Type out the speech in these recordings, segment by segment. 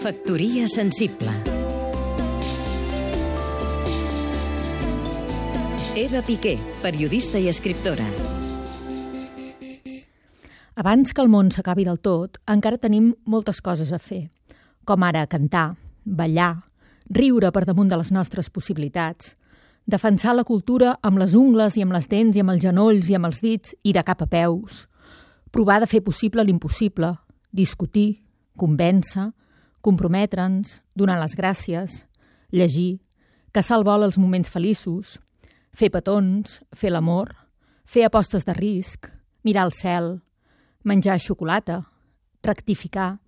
Factoria sensible Eva Piqué, periodista i escriptora. Abans que el món s'acabi del tot, encara tenim moltes coses a fer, com ara cantar, ballar, riure per damunt de les nostres possibilitats, defensar la cultura amb les ungles i amb les dents i amb els genolls i amb els dits i de cap a peus, provar de fer possible l'impossible, discutir, convèncer, comprometre'ns, donar les gràcies, llegir, caçar al vol els moments feliços, fer petons, fer l'amor, fer apostes de risc, mirar el cel, menjar xocolata, rectificar,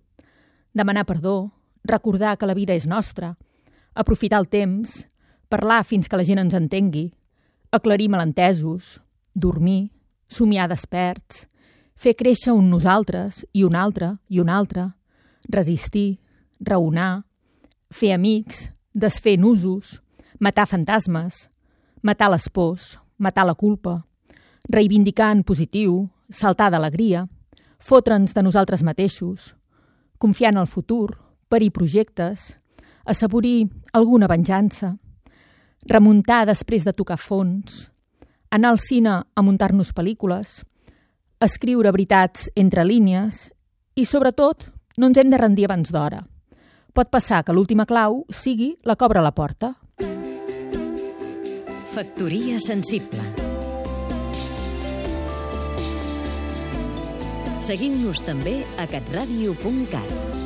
demanar perdó, recordar que la vida és nostra, aprofitar el temps, parlar fins que la gent ens entengui, aclarir malentesos, dormir, somiar desperts, fer créixer un nosaltres i un altre i un altre, resistir, raonar, fer amics, desfer nusos, matar fantasmes, matar les pors, matar la culpa, reivindicar en positiu, saltar d'alegria, fotre'ns de nosaltres mateixos, confiar en el futur, parir projectes, assaborir alguna venjança, remuntar després de tocar fons, anar al cine a muntar-nos pel·lícules, escriure veritats entre línies i, sobretot, no ens hem de rendir abans d'hora. Pot passar que l'última clau sigui la cobra a la porta. Factoria sensible Seguim-nos també a catradio.cat